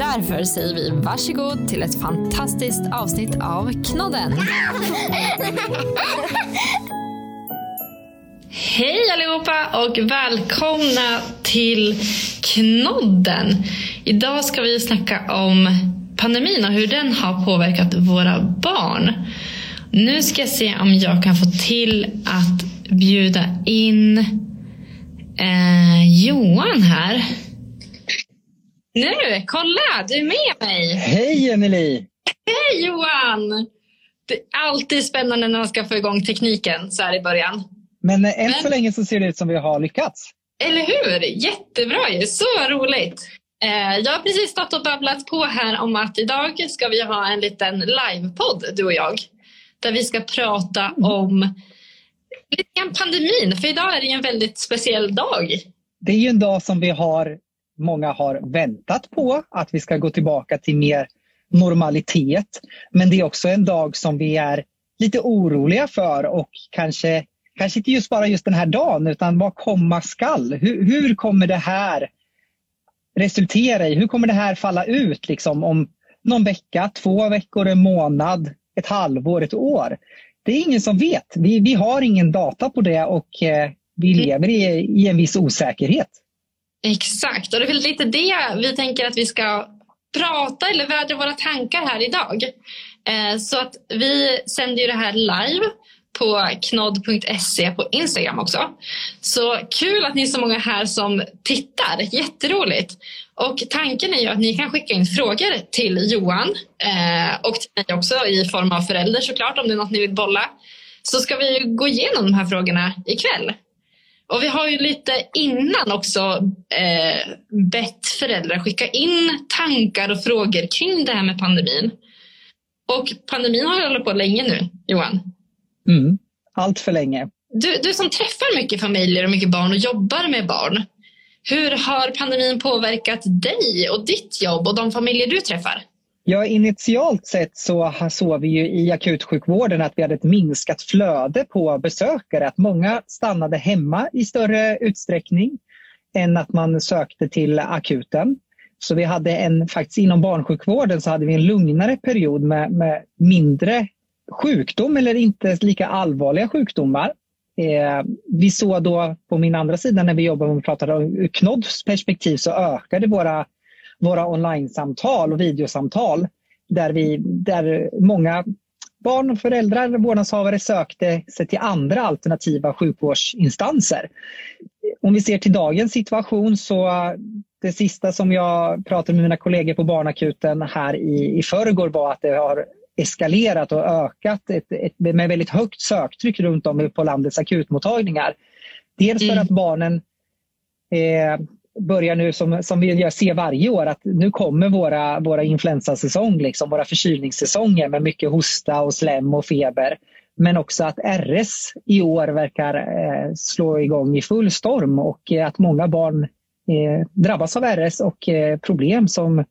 Därför säger vi varsågod till ett fantastiskt avsnitt av Knodden. Hej allihopa och välkomna till Knodden. Idag ska vi snacka om pandemin och hur den har påverkat våra barn. Nu ska jag se om jag kan få till att bjuda in eh, Johan här. Nu, kolla! Du är med mig! Hej Emily! Hej Johan! Det är alltid spännande när man ska få igång tekniken så här i början. Men eh, än så länge så ser det ut som vi har lyckats. Eller hur? Jättebra ju! Så roligt! Eh, jag har precis stått och babblat på här om att idag ska vi ha en liten livepodd, du och jag. Där vi ska prata Mm. om lite grann pandemin, för idag är det en väldigt speciell dag. Det är ju en dag som vi har, många har väntat på, att vi ska gå tillbaka till mer normalitet. Men det är också en dag som vi är lite oroliga för och kanske, kanske inte just bara just den här dagen utan vad komma skall. Hur, hur kommer det här resultera i? Hur kommer det här falla ut liksom om någon vecka, två veckor, en månad, ett halvår, ett år? Det är ingen som vet. Vi, vi har ingen data på det och eh, vi lever i, i en viss osäkerhet. Exakt, och det är väl lite det vi tänker att vi ska prata eller vädra våra tankar här idag. Eh, så att vi sänder ju det här live på knodd.se på Instagram också. Så kul att ni är så många här som tittar, jätteroligt. Och tanken är ju att ni kan skicka in frågor till Johan eh, och till mig också i form av förälder såklart om det är något ni vill bolla. Så ska vi gå igenom de här frågorna ikväll. Och vi har ju lite innan också eh, bett föräldrar skicka in tankar och frågor kring det här med pandemin. Och pandemin har ju hållit på länge nu, Johan. Mm. Allt för länge. Du, du som träffar mycket familjer och mycket barn och jobbar med barn. Hur har pandemin påverkat dig och ditt jobb och de familjer du träffar? Ja, initialt sett så såg vi ju i akutsjukvården att vi hade ett minskat flöde på besökare. Att många stannade hemma i större utsträckning än att man sökte till akuten. Så vi hade en, faktiskt inom barnsjukvården så hade vi en lugnare period med, med mindre sjukdom eller inte lika allvarliga sjukdomar. Eh, vi såg då på min andra sida när vi jobbade och pratade ur Knodds perspektiv så ökade våra, våra online-samtal och videosamtal där, vi, där många barn och föräldrar och vårdnadshavare sökte sig till andra alternativa sjukvårdsinstanser. Om vi ser till dagens situation så det sista som jag pratade med mina kollegor på barnakuten här i, i förrgår var att det har eskalerat och ökat ett, ett, med väldigt högt söktryck runt om på landets akutmottagningar. Dels för Mm. att barnen eh, börjar nu, som, som vi ser varje år, att nu kommer våra, våra influensasäsong, liksom, våra förkylningssäsonger med mycket hosta och slem och feber. Men också att RS i år verkar eh, slå igång i full storm och eh, att många barn eh, drabbas av RS och eh, problem som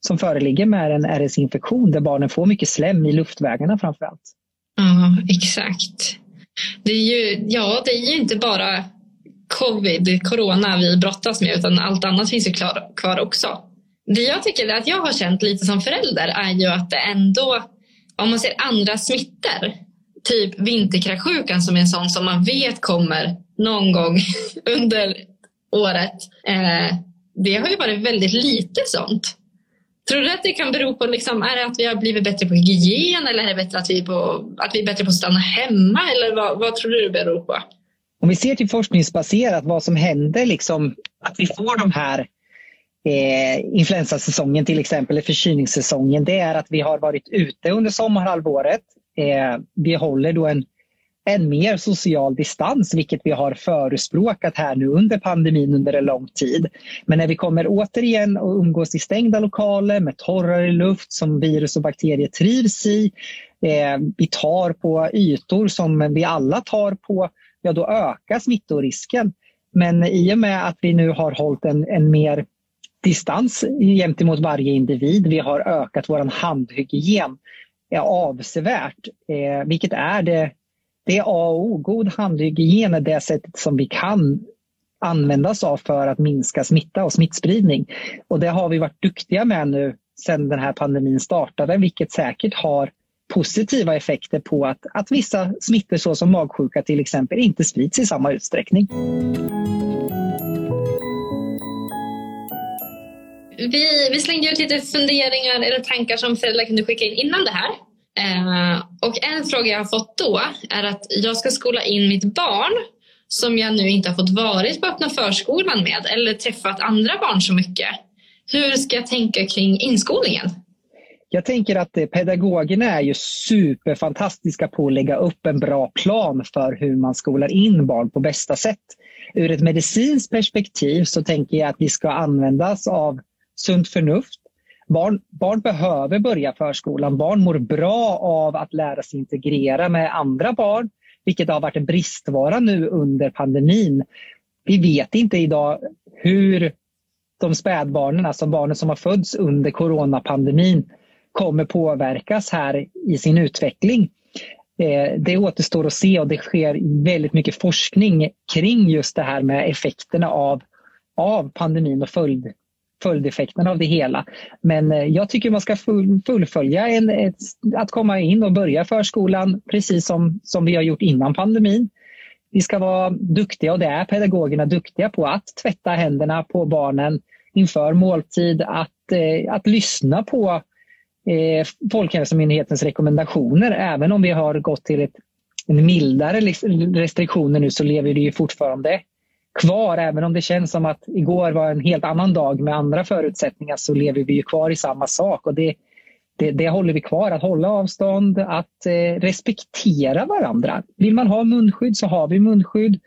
som föreligger med en RS-infektion där barnen får mycket slem i luftvägarna framför allt. Ja, exakt. Det är ju, ja, det är ju inte bara covid, corona vi brottas med utan allt annat finns ju klar, kvar också. Det jag tycker att jag har känt lite som förälder är ju att det ändå, om man ser andra smittor, typ vinterkräksjukan som är en sån som man vet kommer någon gång under året. Eh, det har ju varit väldigt lite sånt. Tror du att det kan bero på, liksom, är det att vi har blivit bättre på hygien eller är det bättre att vi, är på, att vi är bättre på att stanna hemma? Eller vad, vad tror du det beror på? Om vi ser till forskningsbaserat vad som händer, liksom, att vi får de här eh, influensasäsongen till exempel, eller förkylningssäsongen, det är att vi har varit ute under sommarhalvåret. Eh, vi håller då en, en mer social distans, vilket vi har förespråkat här nu under pandemin under en lång tid. Men när vi kommer återigen och umgås i stängda lokaler med torrare luft som virus och bakterier trivs i, eh, vi tar på ytor som vi alla tar på, ja då ökar smittorisken. Men i och med att vi nu har hållit en, en mer distans gentemot varje individ, vi har ökat vår handhygien är avsevärt, eh, vilket är det, det är A och O. God handhygien är det sättet som vi kan användas av för att minska smitta och smittspridning. Och det har vi varit duktiga med nu sedan den här pandemin startade, vilket säkert har positiva effekter på att, att vissa smittor såsom magsjuka till exempel inte sprids i samma utsträckning. Vi, vi slängde ut lite funderingar eller tankar som föräldrar kunde skicka in innan det här. Eh, och en fråga jag har fått då är att jag ska skola in mitt barn som jag nu inte har fått varit på öppna förskolan med eller träffat andra barn så mycket. Hur ska jag tänka kring inskolningen? Jag tänker att eh, pedagogerna är ju superfantastiska på att lägga upp en bra plan för hur man skolar in barn på bästa sätt. Ur ett medicinskt perspektiv så tänker jag att vi ska användas av sunt förnuft. Barn, barn behöver börja förskolan. Barn mår bra av att lära sig integrera med andra barn, vilket har varit en bristvara nu under pandemin. Vi vet inte idag hur de spädbarnen, alltså barnen som har fötts under coronapandemin, kommer påverkas här i sin utveckling. Eh, det återstår att se och det sker väldigt mycket forskning kring just det här med effekterna av, av pandemin och följd, följdeffekterna av det hela. Men eh, jag tycker man ska full, fullfölja en, ett, att komma in och börja förskolan precis som, som vi har gjort innan pandemin. Vi ska vara duktiga och det är pedagogerna duktiga på att tvätta händerna på barnen inför måltid, att, eh, att lyssna på eh, Folkhälsomyndighetens rekommendationer. Även om vi har gått till ett, en mildare restriktioner nu så lever det ju fortfarande kvar. Även om det känns som att igår var en helt annan dag med andra förutsättningar så lever vi ju kvar i samma sak. Och det, det, det håller vi kvar, att hålla avstånd, att eh, respektera varandra. Vill man ha munskydd så har vi munskydd.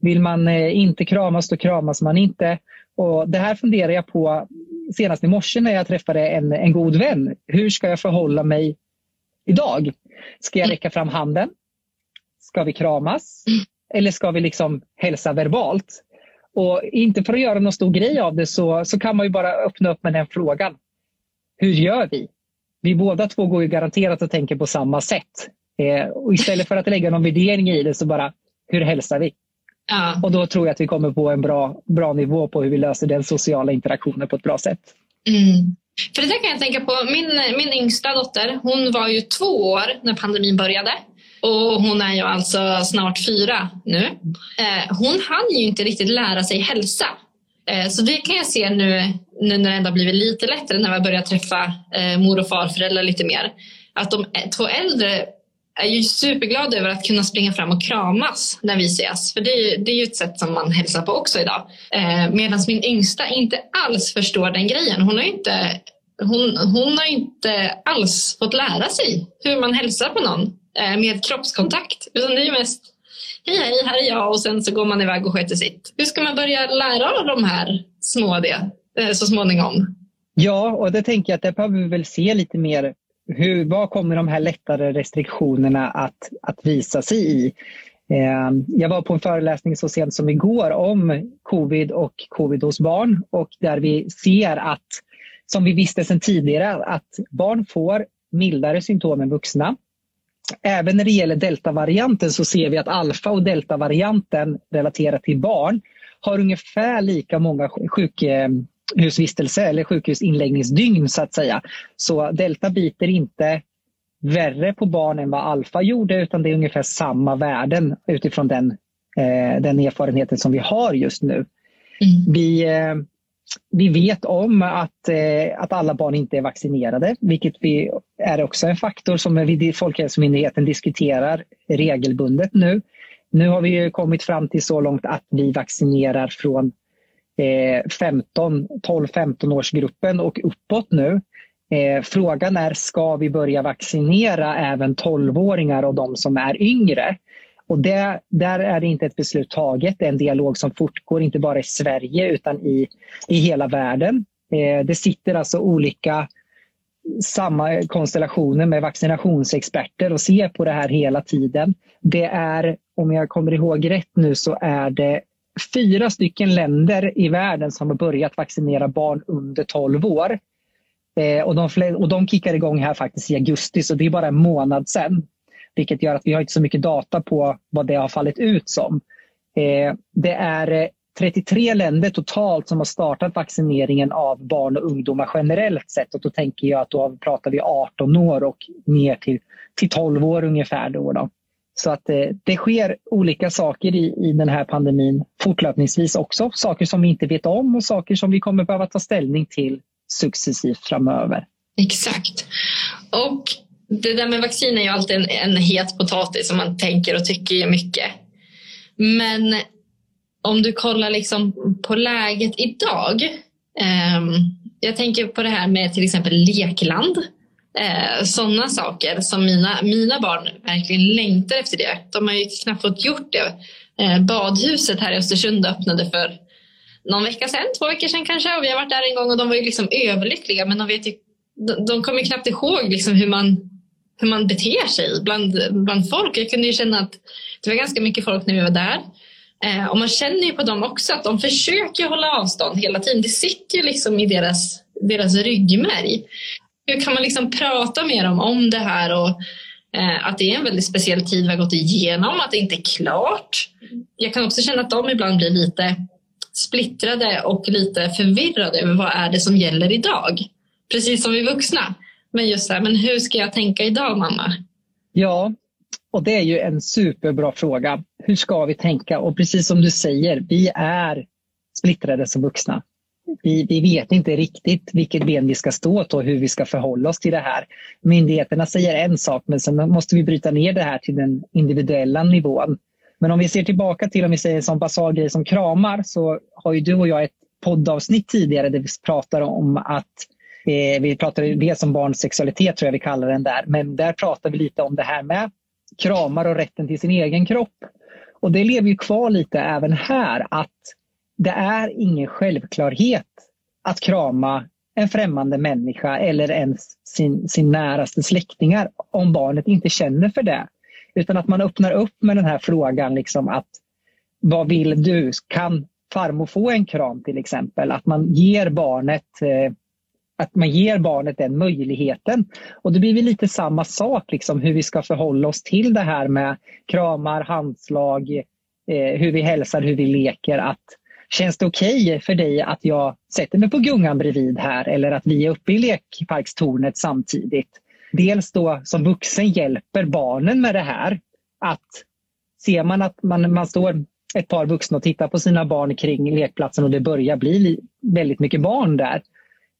Vill man eh, inte kramas då kramas man inte. Och det här funderar jag på senast i morse när jag träffade en, en god vän. Hur ska jag förhålla mig idag? Ska jag räcka fram handen? Ska vi kramas? Eller ska vi liksom hälsa verbalt? Och inte för att göra någon stor grej av det så, så kan man ju bara öppna upp med den frågan. Hur gör vi? Vi båda två går ju garanterat och tänker på samma sätt. Eh, och istället för att lägga någon värdering i det så bara, hur hälsar vi? Ja. Och då tror jag att vi kommer på en bra, bra nivå på hur vi löser den sociala interaktionen på ett bra sätt. Mm. För det där kan jag tänka på. Min, min yngsta dotter, hon var ju två år när pandemin började. Och hon är ju alltså snart fyra nu. Eh, hon hann ju inte riktigt lära sig hälsa. Eh, så det kan jag se nu, nu när det ändå blivit lite lättare när vi börjar träffa eh, mor och farföräldrar lite mer. Att de två äldre är ju superglad över att kunna springa fram och kramas när vi ses. För det är ju, det är ju ett sätt som man hälsar på också idag. Eh, Medan min yngsta inte alls förstår den grejen. Hon har inte, hon, hon har inte alls fått lära sig hur man hälsar på någon eh, med kroppskontakt. Utan det är ju mest hej hej, här är jag och sen så går man iväg och sköter sitt. Hur ska man börja lära av de här små det eh, så småningom? Ja, och det tänker jag att det behöver vi väl se lite mer hur, vad kommer de här lättare restriktionerna att, att visa sig i? Eh, jag var på en föreläsning så sent som igår om covid och covid hos barn och där vi ser att, som vi visste sedan tidigare, att barn får mildare symptom än vuxna. Även när det gäller deltavarianten så ser vi att alfa och deltavarianten relaterat till barn har ungefär lika många sjuk, eh, sjukhusvistelse eller sjukhusinläggningsdygn så att säga. Så delta biter inte värre på barn än vad alfa gjorde utan det är ungefär samma värden utifrån den, eh, den erfarenheten som vi har just nu. Mm. Vi, eh, vi vet om att, eh, att alla barn inte är vaccinerade, vilket vi, är också en faktor som vi, Folkhälsomyndigheten diskuterar regelbundet nu. Nu har vi kommit fram till så långt att vi vaccinerar från 15, 12-15 årsgruppen och uppåt nu. Eh, frågan är, ska vi börja vaccinera även 12-åringar och de som är yngre? Och det, där är det inte ett beslut taget. Det är en dialog som fortgår, inte bara i Sverige utan i, i hela världen. Eh, det sitter alltså olika samma konstellationer med vaccinationsexperter och ser på det här hela tiden. Det är, om jag kommer ihåg rätt nu, så är det fyra stycken länder i världen som har börjat vaccinera barn under 12 år. Eh, och, de, och de kickar igång här faktiskt i augusti, så det är bara en månad sedan. Vilket gör att vi har inte så mycket data på vad det har fallit ut som. Eh, det är eh, 33 länder totalt som har startat vaccineringen av barn och ungdomar generellt sett. Och då tänker jag att då pratar vi 18 år och ner till, till 12 år ungefär. Då, då. Så att eh, det sker olika saker i, i den här pandemin fortlöpningsvis också. Saker som vi inte vet om och saker som vi kommer behöva ta ställning till successivt framöver. Exakt. Och det där med vaccin är ju alltid en, en het potatis som man tänker och tycker mycket. Men om du kollar liksom på läget idag. Eh, jag tänker på det här med till exempel lekland. Eh, Sådana saker som mina, mina barn verkligen längtar efter det. De har ju knappt fått gjort det. Eh, badhuset här i Östersund öppnade för någon vecka sedan, två veckor sedan kanske. Och vi har varit där en gång och de var ju liksom överlyckliga. Men de, vet ju, de, de kommer knappt ihåg liksom hur, man, hur man beter sig bland, bland folk. Jag kunde ju känna att det var ganska mycket folk när vi var där. Eh, och man känner ju på dem också att de försöker hålla avstånd hela tiden. Det sitter ju liksom i deras, deras ryggmärg. Hur kan man liksom prata med dem om det här och eh, att det är en väldigt speciell tid vi har gått igenom, att det inte är klart. Jag kan också känna att de ibland blir lite splittrade och lite förvirrade över vad är det som gäller idag. Precis som vi vuxna. Men just så här, men hur ska jag tänka idag mamma? Ja, och det är ju en superbra fråga. Hur ska vi tänka? Och precis som du säger, vi är splittrade som vuxna. Vi, vi vet inte riktigt vilket ben vi ska stå på och hur vi ska förhålla oss till det här. Myndigheterna säger en sak men sen måste vi bryta ner det här till den individuella nivån. Men om vi ser tillbaka till om vi säger en sån basal grej som kramar så har ju du och jag ett poddavsnitt tidigare där vi pratar om att eh, vi pratar dels om barns sexualitet tror jag vi kallar den där, men där pratar vi lite om det här med kramar och rätten till sin egen kropp. Och det lever ju kvar lite även här att det är ingen självklarhet att krama en främmande människa eller ens sin, sin näraste släktingar om barnet inte känner för det. Utan att man öppnar upp med den här frågan liksom att vad vill du? Kan farmor få en kram till exempel? Att man ger barnet eh, att man ger barnet den möjligheten. Och det blir väl lite samma sak, liksom, hur vi ska förhålla oss till det här med kramar, handslag, eh, hur vi hälsar, hur vi leker. Att, känns det okej okay för dig att jag sätter mig på gungan bredvid här eller att vi är uppe i lekparkstornet samtidigt? Dels då som vuxen hjälper barnen med det här. Att ser man att man, man står ett par vuxna och tittar på sina barn kring lekplatsen och det börjar bli väldigt mycket barn där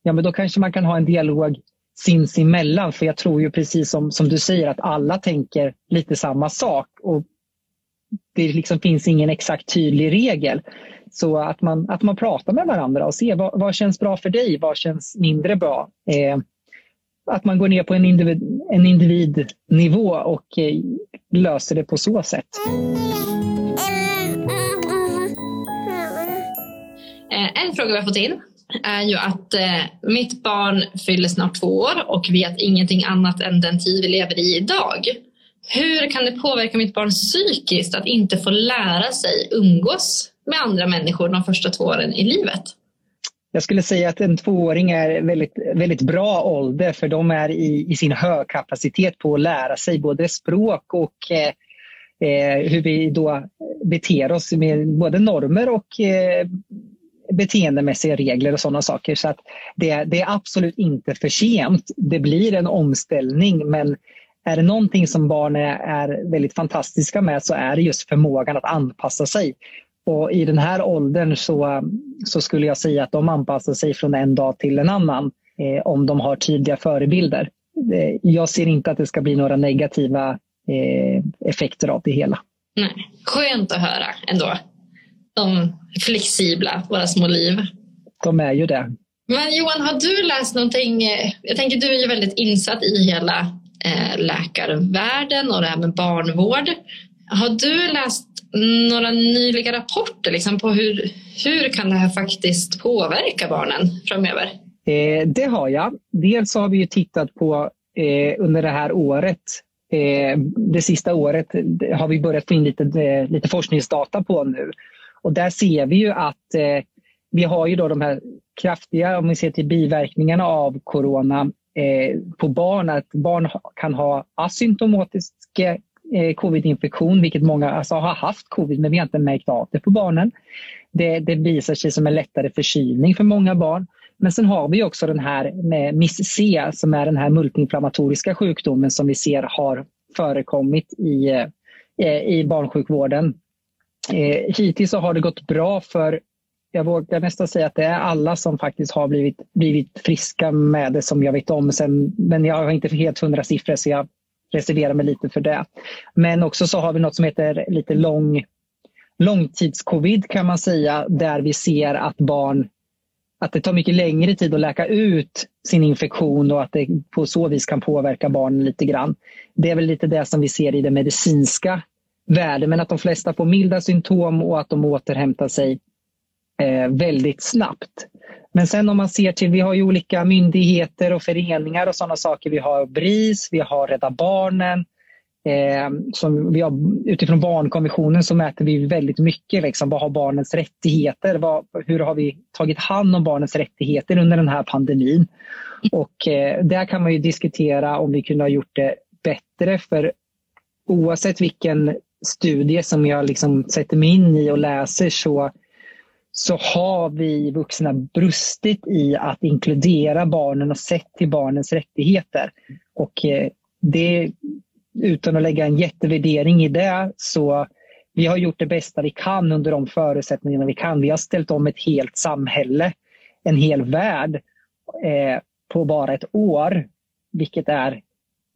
ja men då kanske man kan ha en dialog sinsemellan. För jag tror ju precis som, som du säger att alla tänker lite samma sak. Och det liksom finns ingen exakt tydlig regel. Så att man, att man pratar med varandra och ser vad, vad känns bra för dig, vad känns mindre bra. Eh, att man går ner på en, individ, en individnivå och eh, löser det på så sätt. Eh, en fråga vi har fått in är ju att eh, mitt barn fyller snart två år och vet ingenting annat än den tid vi lever i idag. Hur kan det påverka mitt barn psykiskt att inte få lära sig umgås med andra människor de första två åren i livet? Jag skulle säga att en tvååring är väldigt, väldigt bra ålder för de är i, i sin högkapacitet på att lära sig både språk och eh, eh hur vi då beter oss med både normer och eh, beteendemässiga regler och sådana saker. Så att det, det, är absolut inte för sent. Det blir en omställning men är det någonting som barn är, väldigt fantastiska med så är det just förmågan att anpassa sig. Och I den här åldern så, så skulle jag säga att de anpassar sig från en dag till en annan eh, om de har tydliga förebilder. Eh, jag ser inte att det ska bli några negativa eh, effekter av det hela. Nej. Skönt att höra ändå de flexibla, våra små liv. De är ju det. Men Johan, har du läst någonting? Jag tänker du är ju väldigt insatt i hela Eh, läkarvärlden och det här med barnvård. Har du läst några nyliga rapporter liksom, på hur, hur kan det här faktiskt påverka barnen framöver? Eh, det har jag. Dels har vi ju tittat på eh, under det här året eh, det sista året har vi börjat få in lite, eh, lite forskningsdata på nu. Och där ser vi ju att eh, vi har ju då de här kraftiga, om vi ser till biverkningarna av corona eh, på barn, att barn kan ha asymptomatisk eh, covid-infektion, vilket många alltså, har haft covid men vi har inte märkt av det på barnen. Det, det visar sig som en lättare förkylning för många barn. Men sen har vi också den här med MIS-C som är den här multiinflammatoriska sjukdomen som vi ser har förekommit i, eh, i barnsjukvården. Eh, hittills så har det gått bra för jag vågar nästan säga att det är alla som faktiskt har blivit, blivit friska med det som jag vet om. Sen, men jag har inte helt hundra siffror så jag reserverar mig lite för det. Men också så har vi något som heter lite lång, långtidscovid kan man säga där vi ser att barn att det tar mycket längre tid att läka ut sin infektion och att det på så vis kan påverka barnen lite grann. Det är väl lite det som vi ser i det medicinska världen, men att de flesta får milda symptom och att de återhämtar sig eh, väldigt snabbt. Men sen om man ser till, vi har ju olika myndigheter och föreningar och sådana saker. Vi har BRIS, vi har Rädda Barnen, Eh, som vi har, utifrån barnkonventionen så mäter vi väldigt mycket. Liksom, vad har barnens rättigheter? Vad, hur har vi tagit hand om barnens rättigheter under den här pandemin? Och eh, där kan man ju diskutera om vi kunde ha gjort det bättre. För oavsett vilken studie som jag liksom sätter mig in i och läser så, så har vi vuxna brustit i att inkludera barnen och sett till barnens rättigheter. Och eh, det utan att lägga en jättevärdering i det så vi har gjort det bästa vi kan under de förutsättningarna vi kan. Vi har ställt om ett helt samhälle, en hel värld eh, på bara ett år, vilket är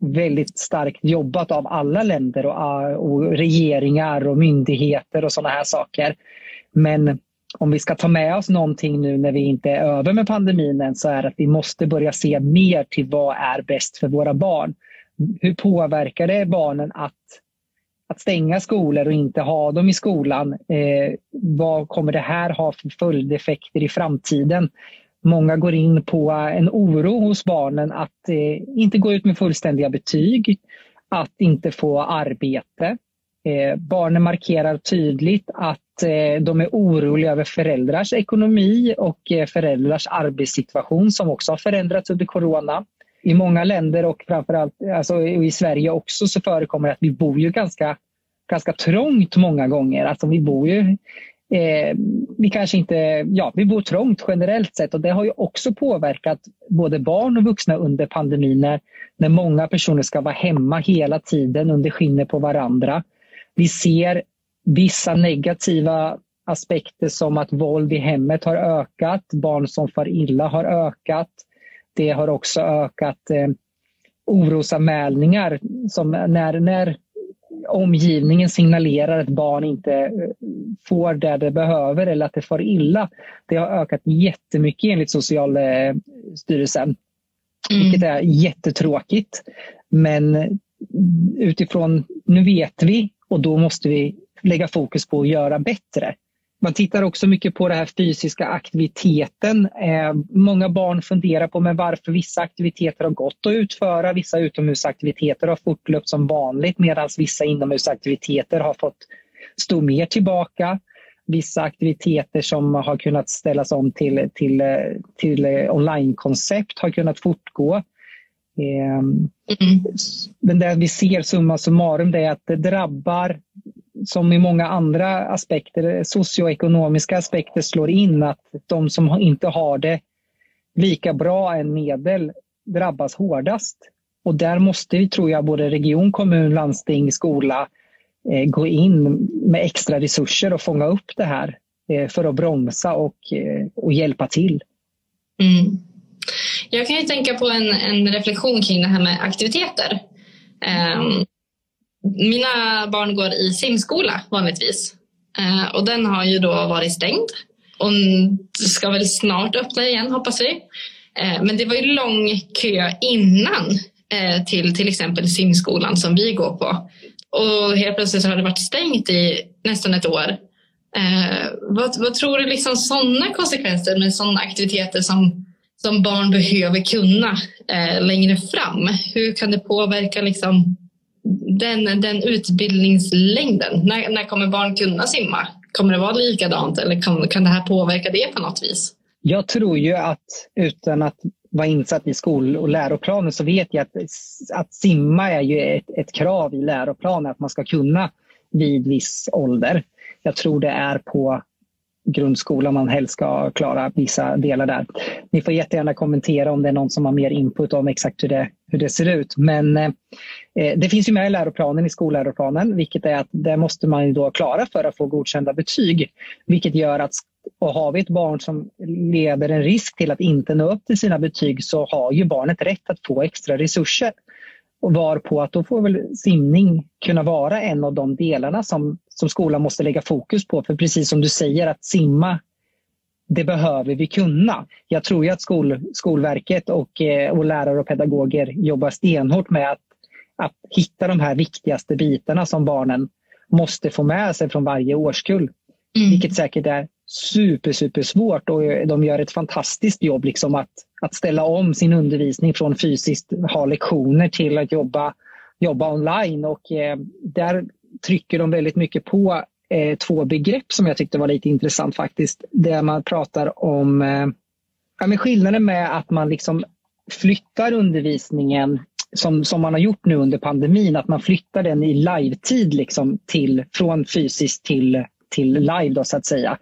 väldigt starkt jobbat av alla länder och, ah, och regeringar och myndigheter och sådana här saker. Men om vi ska ta med oss någonting nu när vi inte är över med pandemin än så är det att vi måste börja se mer till vad är bäst för våra barn hur påverkar det barnen att, att stänga skolor och inte ha dem i skolan? Eh, vad kommer det här ha för följdeffekter i framtiden? Många går in på en oro hos barnen att eh, inte gå ut med fullständiga betyg, att inte få arbete. Eh, barnen markerar tydligt att eh, de är oroliga över föräldrars ekonomi och eh, föräldrars arbetssituation som också har förändrats under corona i många länder och framförallt alltså i Sverige också så förekommer det att vi bor ju ganska, ganska trångt många gånger. Alltså vi bor ju eh, vi kanske inte, ja vi bor trångt generellt sett och det har ju också påverkat både barn och vuxna under pandemin när, när många personer ska vara hemma hela tiden under skinnet på varandra. Vi ser vissa negativa aspekter som att våld i hemmet har ökat, barn som far illa har ökat det har också ökat eh, orosanmälningar som när, när omgivningen signalerar att barn inte eh, får det det behöver eller att det får illa. Det har ökat jättemycket enligt Socialstyrelsen. Mm. Vilket är jättetråkigt. Men utifrån, nu vet vi och då måste vi lägga fokus på att göra bättre. Man tittar också mycket på den här fysiska aktiviteten. Eh, många barn funderar på men varför vissa aktiviteter har gått att utföra. Vissa utomhusaktiviteter har fortlöpt som vanligt medan vissa inomhusaktiviteter har fått stå mer tillbaka. Vissa aktiviteter som har kunnat ställas om till, till, eh, till eh, onlinekoncept har kunnat fortgå. Eh, mm. Men det vi ser summa summarum det är att det drabbar som i många andra aspekter, socioekonomiska aspekter slår in, att de som inte har det lika bra än medel drabbas hårdast. Och där måste vi, tror jag, både region, kommun, landsting, skola eh, gå in med extra resurser och fånga upp det här eh, för att bromsa och, eh, och hjälpa till. Mm. Jag kan ju tänka på en, en reflektion kring det här med aktiviteter. Um, mina barn går i simskola vanligtvis. uh, och den har ju då varit stängd. Och ska väl snart öppna igen hoppas vi. Uh, men det var ju lång kö innan uh, till till exempel simskolan som vi går på. Och helt plötsligt har det varit stängt i nästan ett år. vad, vad tror du liksom sådana konsekvenser med sådana aktiviteter som som barn behöver kunna eh, längre fram. Hur kan det påverka liksom, den, den utbildningslängden? När, när kommer barn kunna simma? Kommer det vara likadant eller kan, kan det här påverka det på något vis? Jag tror ju att utan att vara insatt i skol och läroplanen så vet jag att, att simma är ju ett, ett krav i läroplanen att man ska kunna vid viss ålder. Jag tror det är på grundskolan man helst ska klara vissa delar där. Ni får jättegärna kommentera om det är någon som har mer input om exakt hur det, hur det ser ut. Men eh, eh det finns ju med i läroplanen, i skolläroplanen, vilket är att det måste man ju då klara för att få godkända betyg. Vilket gör att och har vi ett barn som leder en risk till att inte nå upp till sina betyg så har ju barnet rätt att få extra resurser. Och varpå att då får väl simning kunna vara en av de delarna som, som skolan måste lägga fokus på. För precis som du säger att simma, det behöver vi kunna. Jag tror ju att skol, Skolverket och, eh, och lärare och pedagoger jobbar stenhårt med att, att hitta de här viktigaste bitarna som barnen måste få med sig från varje årskull. Mm. Vilket säkert är super, super svårt och de gör ett fantastiskt jobb liksom att, att ställa om sin undervisning från fysiskt ha lektioner till att jobba, jobba online. Och eh, där trycker de väldigt mycket på eh, två begrepp som jag tyckte var lite intressant faktiskt. Där man pratar om eh, ja, men skillnaden med att man liksom flyttar undervisningen som, som man har gjort nu under pandemin, att man flyttar den i live-tid liksom till, från fysiskt till, till live då, så att säga.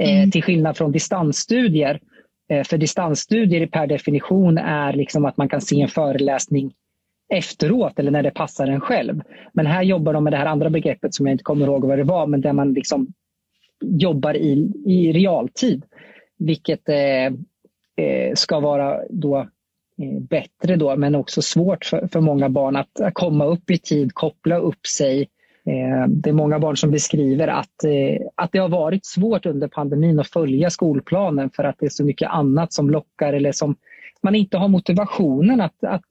Eh, mm. till skillnad från distansstudier. Eh, för distansstudier per definition är liksom att man kan se en föreläsning efteråt eller när det passar en själv. Men här jobbar de med det här andra begreppet som jag inte kommer ihåg vad det var, men där man liksom jobbar i, i realtid. Vilket eh, eh ska vara då eh, bättre då, men också svårt för, för många barn att komma upp i tid, koppla upp sig, Eh, det är många barn som beskriver att, eh, att det har varit svårt under pandemin att följa skolplanen för att det är så mycket annat som lockar eller som man inte har motivationen att, att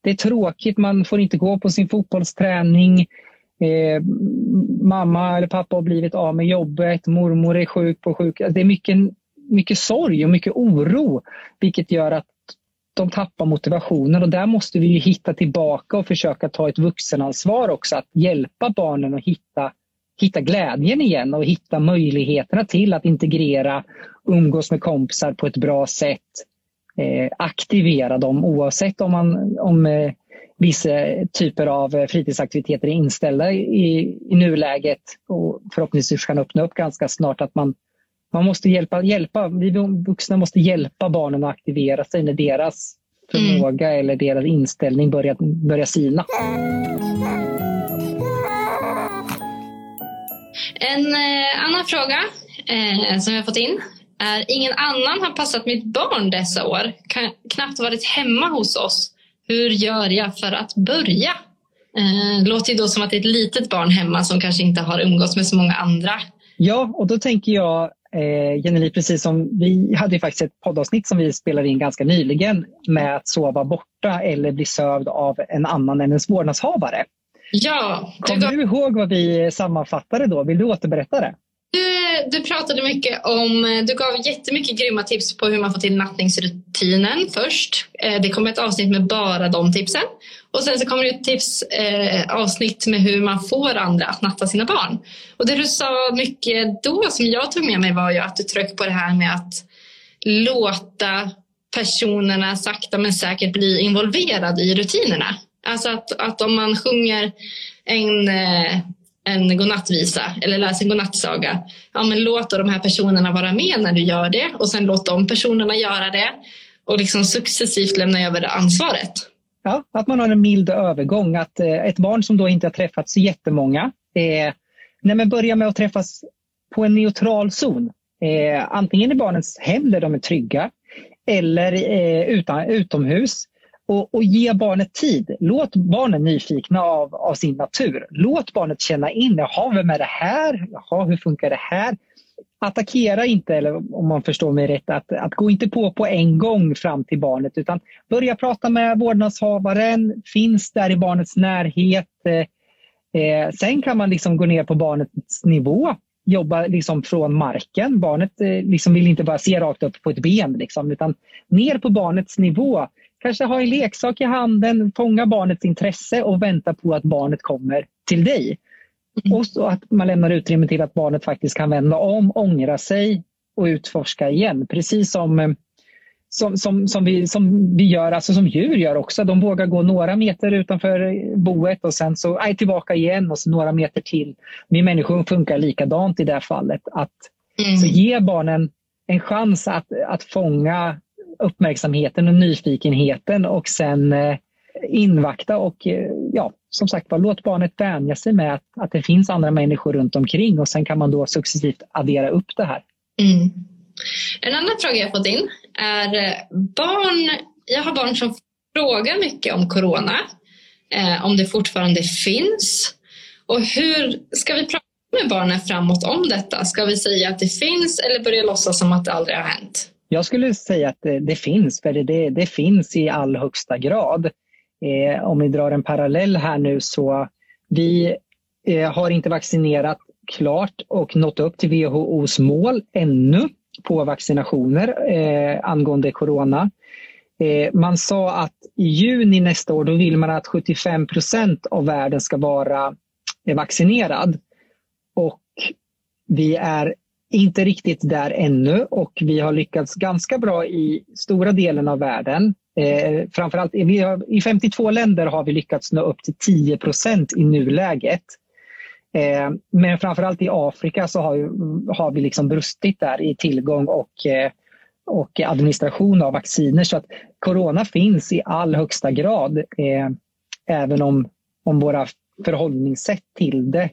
det är tråkigt, man får inte gå på sin fotbollsträning. Eh, mamma eller pappa har blivit av med jobbet, mormor är sjuk på sjuk. Alltså, det är mycket, mycket sorg och mycket oro vilket gör att de tappar motivationen och där måste vi hitta tillbaka och försöka ta ett vuxenansvar också att hjälpa barnen att hitta, hitta glädjen igen och hitta möjligheterna till att integrera, umgås med kompisar på ett bra sätt, aktivera dem oavsett om, man, om eh, vissa typer av fritidsaktiviteter är inställda i, i nuläget och förhoppningsvis kan öppna upp ganska snart att man man måste hjälpa, hjälpa, vi vuxna måste hjälpa barnen att aktivera sig när deras förmåga mm. eller deras inställning börjar, börjar sina. En eh, annan fråga eh, som jag fått in är ingen annan har passat mitt barn dessa år. Kan, knappt varit hemma hos oss. Hur gör jag för att börja? Eh, låter ju då som att det är ett litet barn hemma som kanske inte har umgåtts med så många andra. Ja, och då tänker jag Eh, Jenny, precis som vi hade ju faktiskt ett poddavsnitt som vi spelade in ganska nyligen med att sova borta eller bli sövd av en annan än ens vårdnadshavare. Ja. Kommer du ihåg vad vi sammanfattade då? Vill du återberätta det? Du, pratade mycket om, eh, du gav jättemycket grymma tips på hur man får till nattningsrutinen först. Eh, det kommer ett avsnitt med bara de tipsen. Och sen så kommer det ett tips eh, avsnitt med hur man får andra att natta sina barn. Och det du sa mycket då som jag tog med mig var ju att du tryckte på det här med att låta personerna sakta men säkert bli involverade i rutinerna. Alltså att, att om man sjunger en, eh, en godnattvisa eller läs en godnattsaga, ja, men låt då de här personerna vara med när du gör det och sen låt de personerna göra det och liksom successivt lämna över det ansvaret. Ja, att man har en mild övergång. Att eh, ett barn som då inte har träffat så jättemånga, eh, nej men börja med att träffas på en neutral zon. Eh, antingen i barnens hem där de är trygga eller eh, utan, utomhus. Och, och, ge barnet tid. Låt barnen nyfikna av, av sin natur. Låt barnet känna in, jaha, vem är det här? Jaha, hur funkar det här? attackera inte, eller om man förstår mig rätt, att, att gå inte på på en gång fram till barnet utan börja prata med vårdnadshavaren, finns där i barnets närhet. Eh, eh sen kan man liksom gå ner på barnets nivå. jobba liksom från marken. Barnet eh, liksom vill inte bara se rakt upp på ett ben liksom, utan ner på barnets nivå. Kanske ha en leksak i handen, fånga barnets intresse och vänta på att barnet kommer till dig. Mm. Och så att man lämnar utrymme till att barnet faktiskt kan vända om, ångra sig och utforska igen. Precis som eh, som, som, som, vi, som vi gör, alltså som djur gör också. De vågar gå några meter utanför boet och sen så aj, tillbaka igen och så några meter till. Vi människor funkar likadant i det fallet. Att mm. så ge barnen en chans att, att fånga uppmärksamheten och nyfikenheten och sen eh, invakta och eh, ja, som sagt var, låt barnet vänja sig med att, att det finns andra människor runt omkring och sen kan man då successivt addera upp det här. Mm. En annan fråga jag fått in är eh, barn. Jag har barn som frågar mycket om corona, eh, om det fortfarande finns. Och hur ska vi prata med barnen framåt om detta? Ska vi säga att det finns eller börja låtsas som att det aldrig har hänt? Jag skulle säga att det, det finns, för det, det, finns i all högsta grad. Eh, om vi drar en parallell här nu så vi eh, har inte vaccinerat klart och nått upp till WHOs mål ännu på vaccinationer eh, angående corona. Eh, man sa att i juni nästa år då vill man att 75 procent av världen ska vara eh, vaccinerad. Och vi är inte riktigt där ännu och vi har lyckats ganska bra i stora delen av världen. Eh, framförallt har, i 52 länder har vi lyckats nå upp till 10 procent i nuläget. Eh, men framförallt i Afrika så har, har vi liksom brustit där i tillgång och, eh, och administration av vacciner. Så att corona finns i all högsta grad. Eh, även om, om våra förhållningssätt till det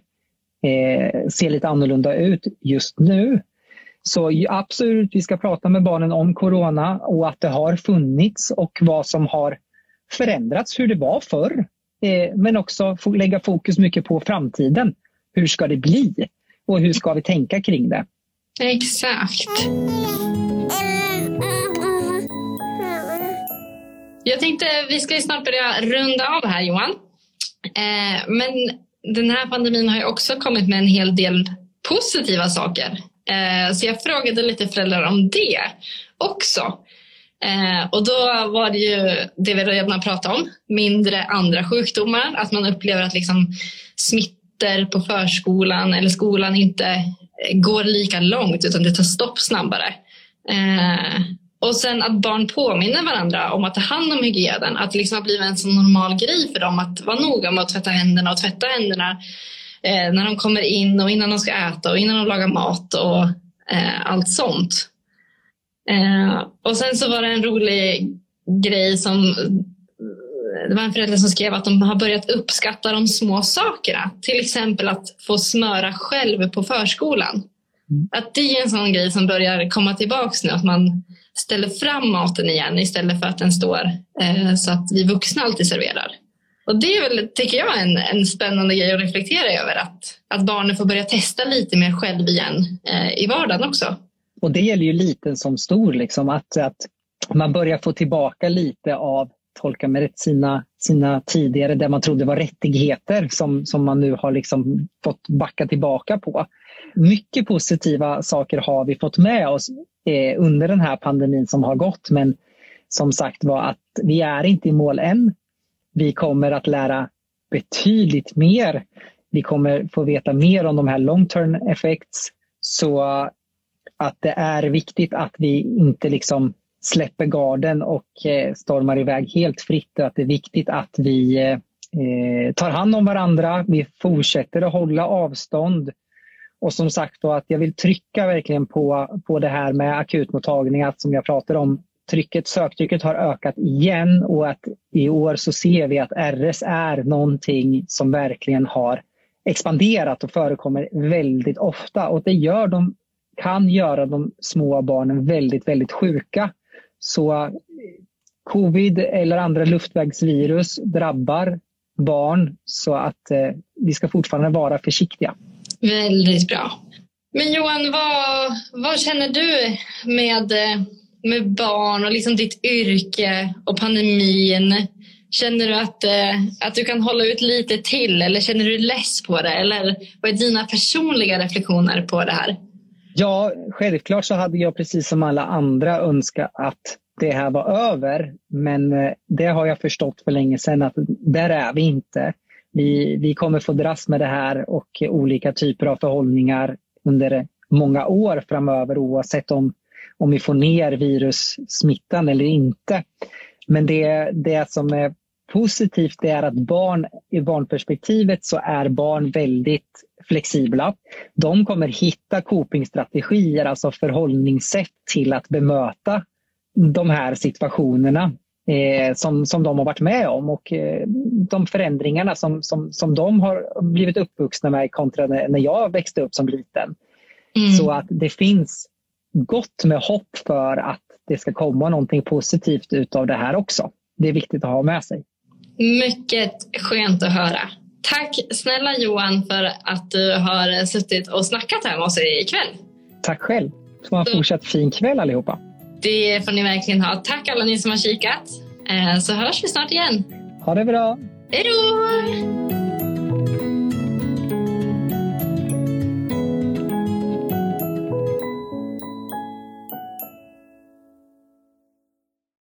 eh, ser lite annorlunda ut just nu. Så absolut, vi ska prata med barnen om corona och att det har funnits och vad som har förändrats, hur det var förr. Eh, men också lägga fokus mycket på framtiden hur ska det bli? Och hur ska vi tänka kring det? Exakt. Jag tänkte vi ska snart börja runda av här Johan. Eh, men den här pandemin har ju också kommit med en hel del positiva saker. Eh, så jag frågade lite föräldrar om det också. Eh, och då var det ju det vi redan pratat om, mindre andra sjukdomar, att man upplever att liksom smitt på förskolan eller skolan inte går lika långt utan det tar stopp snabbare. Eh, Eh, och sen att barn påminner varandra om att ta hand om hygienen. Att det liksom har blivit en så normal grej för dem att vara noga med att tvätta händerna och tvätta händerna eh, när de kommer in och innan de ska äta och innan de lagar mat och eh, allt sånt. Eh, och sen så var det en rolig grej som det var en förälder som skrev att de har börjat uppskatta de små sakerna. Till exempel att få smöra själv på förskolan. Mm. Att det är en sån grej som börjar komma tillbaks nu. Att man ställer fram maten igen istället för att den står eh, så att vi vuxna alltid serverar. Och det är väl, tycker jag, en, en spännande grej att reflektera över. Att, att barnen får börja testa lite mer själv igen eh, i vardagen också. Och det gäller ju liten som stor, liksom, att, att man börjar få tillbaka lite av tolka med rätt, sina, sina tidigare, det man trodde var rättigheter som, som man nu har liksom fått backa tillbaka på. Mycket positiva saker har vi fått med oss eh, under den här pandemin som har gått. Men som sagt var att vi är inte i mål än. Vi kommer att lära betydligt mer. Vi kommer få veta mer om de här long term effects. Så att det är viktigt att vi inte liksom släpper garden och eh, stormar iväg helt fritt. Att det är viktigt att vi eh, eh, tar hand om varandra. Vi fortsätter att hålla avstånd. Och som sagt då att jag vill trycka verkligen på, på det här med akutmottagningar som jag pratade om. Trycket, söktrycket har ökat igen och att i år så ser vi att RS är någonting som verkligen har expanderat och förekommer väldigt ofta och det gör de, kan göra de små barnen väldigt, väldigt sjuka. Så covid eller andra luftvägsvirus drabbar barn så att eh, vi ska fortfarande vara försiktiga. Väldigt bra. Men Johan, vad, vad känner du med, med barn och liksom ditt yrke och pandemin? Känner du att, eh, att du kan hålla ut lite till eller känner du less på det? Eller vad är dina personliga reflektioner på det här? Ja, självklart så hade jag precis som alla andra önskat att det här var över. Men eh, det har jag förstått för länge sedan att där är vi inte. Vi, vi kommer få dras med det här och olika typer av förhållningar under många år framöver oavsett om, om vi får ner virussmittan eller inte. Men det, det som är positivt är att barn, i barnperspektivet så är barn väldigt flexibla. De kommer hitta copingstrategier, alltså förhållningssätt till att bemöta de här situationerna eh, som, som de har varit med om och eh, de förändringarna som, som, som de har blivit uppvuxna med kontra när jag växte upp som liten. Mm. Så att det finns gott med hopp för att det ska komma någonting positivt utav det här också. Det är viktigt att ha med sig. Mycket skönt att höra. Tack snälla Johan för att du har suttit och snackat här med oss ikväll. Tack själv. Ha en fortsatt fin kväll allihopa. Det får ni verkligen ha. Tack alla ni som har kikat. Eh, så hörs vi snart igen. Ha det bra. Hej då!